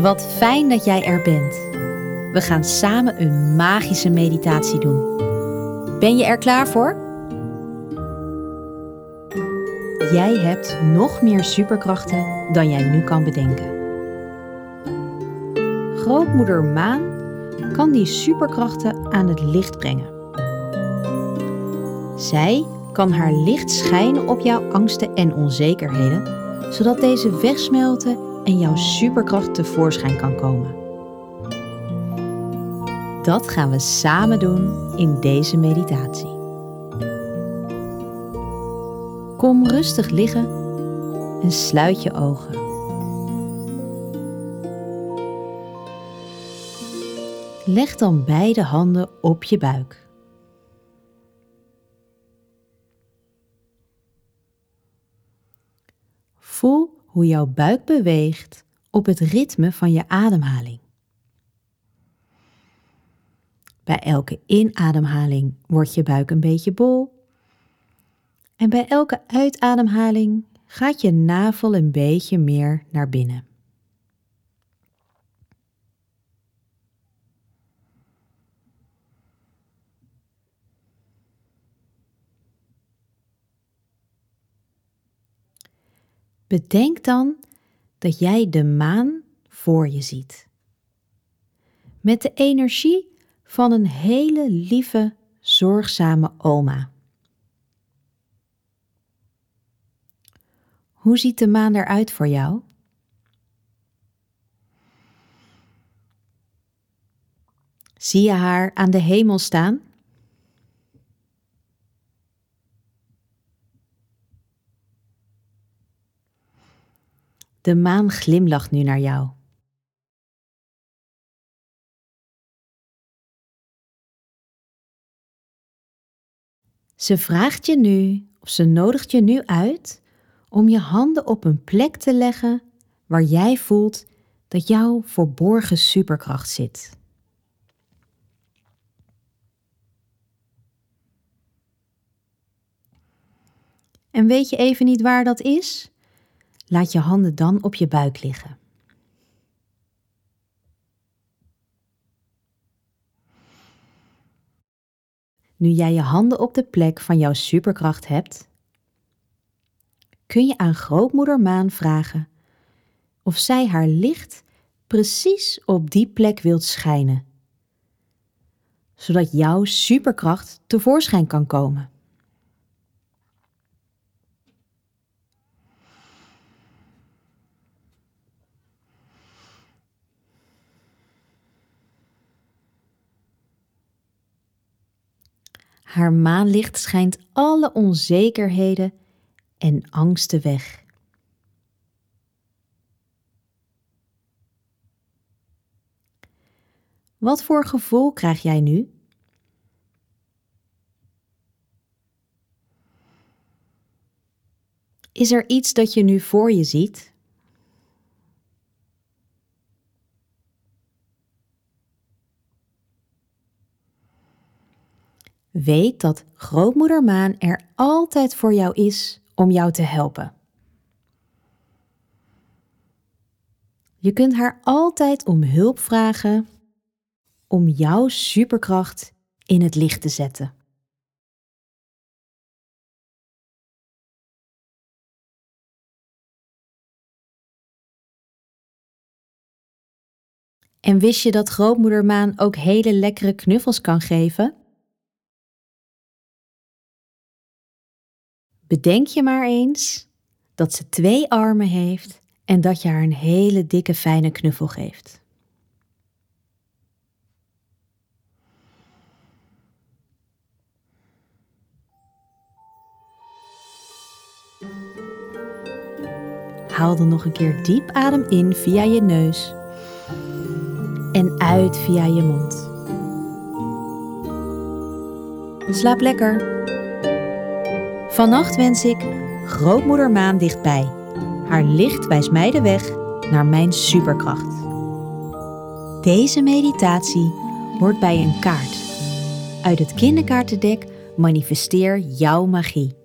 Wat fijn dat jij er bent. We gaan samen een magische meditatie doen. Ben je er klaar voor? Jij hebt nog meer superkrachten dan jij nu kan bedenken. Grootmoeder Maan kan die superkrachten aan het licht brengen. Zij kan haar licht schijnen op jouw angsten en onzekerheden, zodat deze wegsmelten en jouw superkracht tevoorschijn kan komen. Dat gaan we samen doen in deze meditatie. Kom rustig liggen en sluit je ogen. Leg dan beide handen op je buik. Voel hoe jouw buik beweegt op het ritme van je ademhaling. Bij elke inademhaling wordt je buik een beetje bol. En bij elke uitademhaling gaat je navel een beetje meer naar binnen. Bedenk dan dat jij de maan voor je ziet. Met de energie van een hele lieve, zorgzame oma. Hoe ziet de maan eruit voor jou? Zie je haar aan de hemel staan? De maan glimlacht nu naar jou. Ze vraagt je nu, of ze nodigt je nu uit, om je handen op een plek te leggen waar jij voelt dat jouw verborgen superkracht zit. En weet je even niet waar dat is? Laat je handen dan op je buik liggen. Nu jij je handen op de plek van jouw superkracht hebt, kun je aan grootmoeder Maan vragen of zij haar licht precies op die plek wilt schijnen, zodat jouw superkracht tevoorschijn kan komen. Haar maanlicht schijnt alle onzekerheden en angsten weg. Wat voor gevoel krijg jij nu? Is er iets dat je nu voor je ziet? Weet dat grootmoeder Maan er altijd voor jou is om jou te helpen. Je kunt haar altijd om hulp vragen om jouw superkracht in het licht te zetten. En wist je dat grootmoeder Maan ook hele lekkere knuffels kan geven? Bedenk je maar eens dat ze twee armen heeft en dat je haar een hele dikke fijne knuffel geeft. Haal dan nog een keer diep adem in via je neus en uit via je mond. Slaap lekker. Vannacht wens ik grootmoeder maan dichtbij. Haar licht wijst mij de weg naar mijn superkracht. Deze meditatie hoort bij een kaart. Uit het kinderkaartendek manifesteer jouw magie.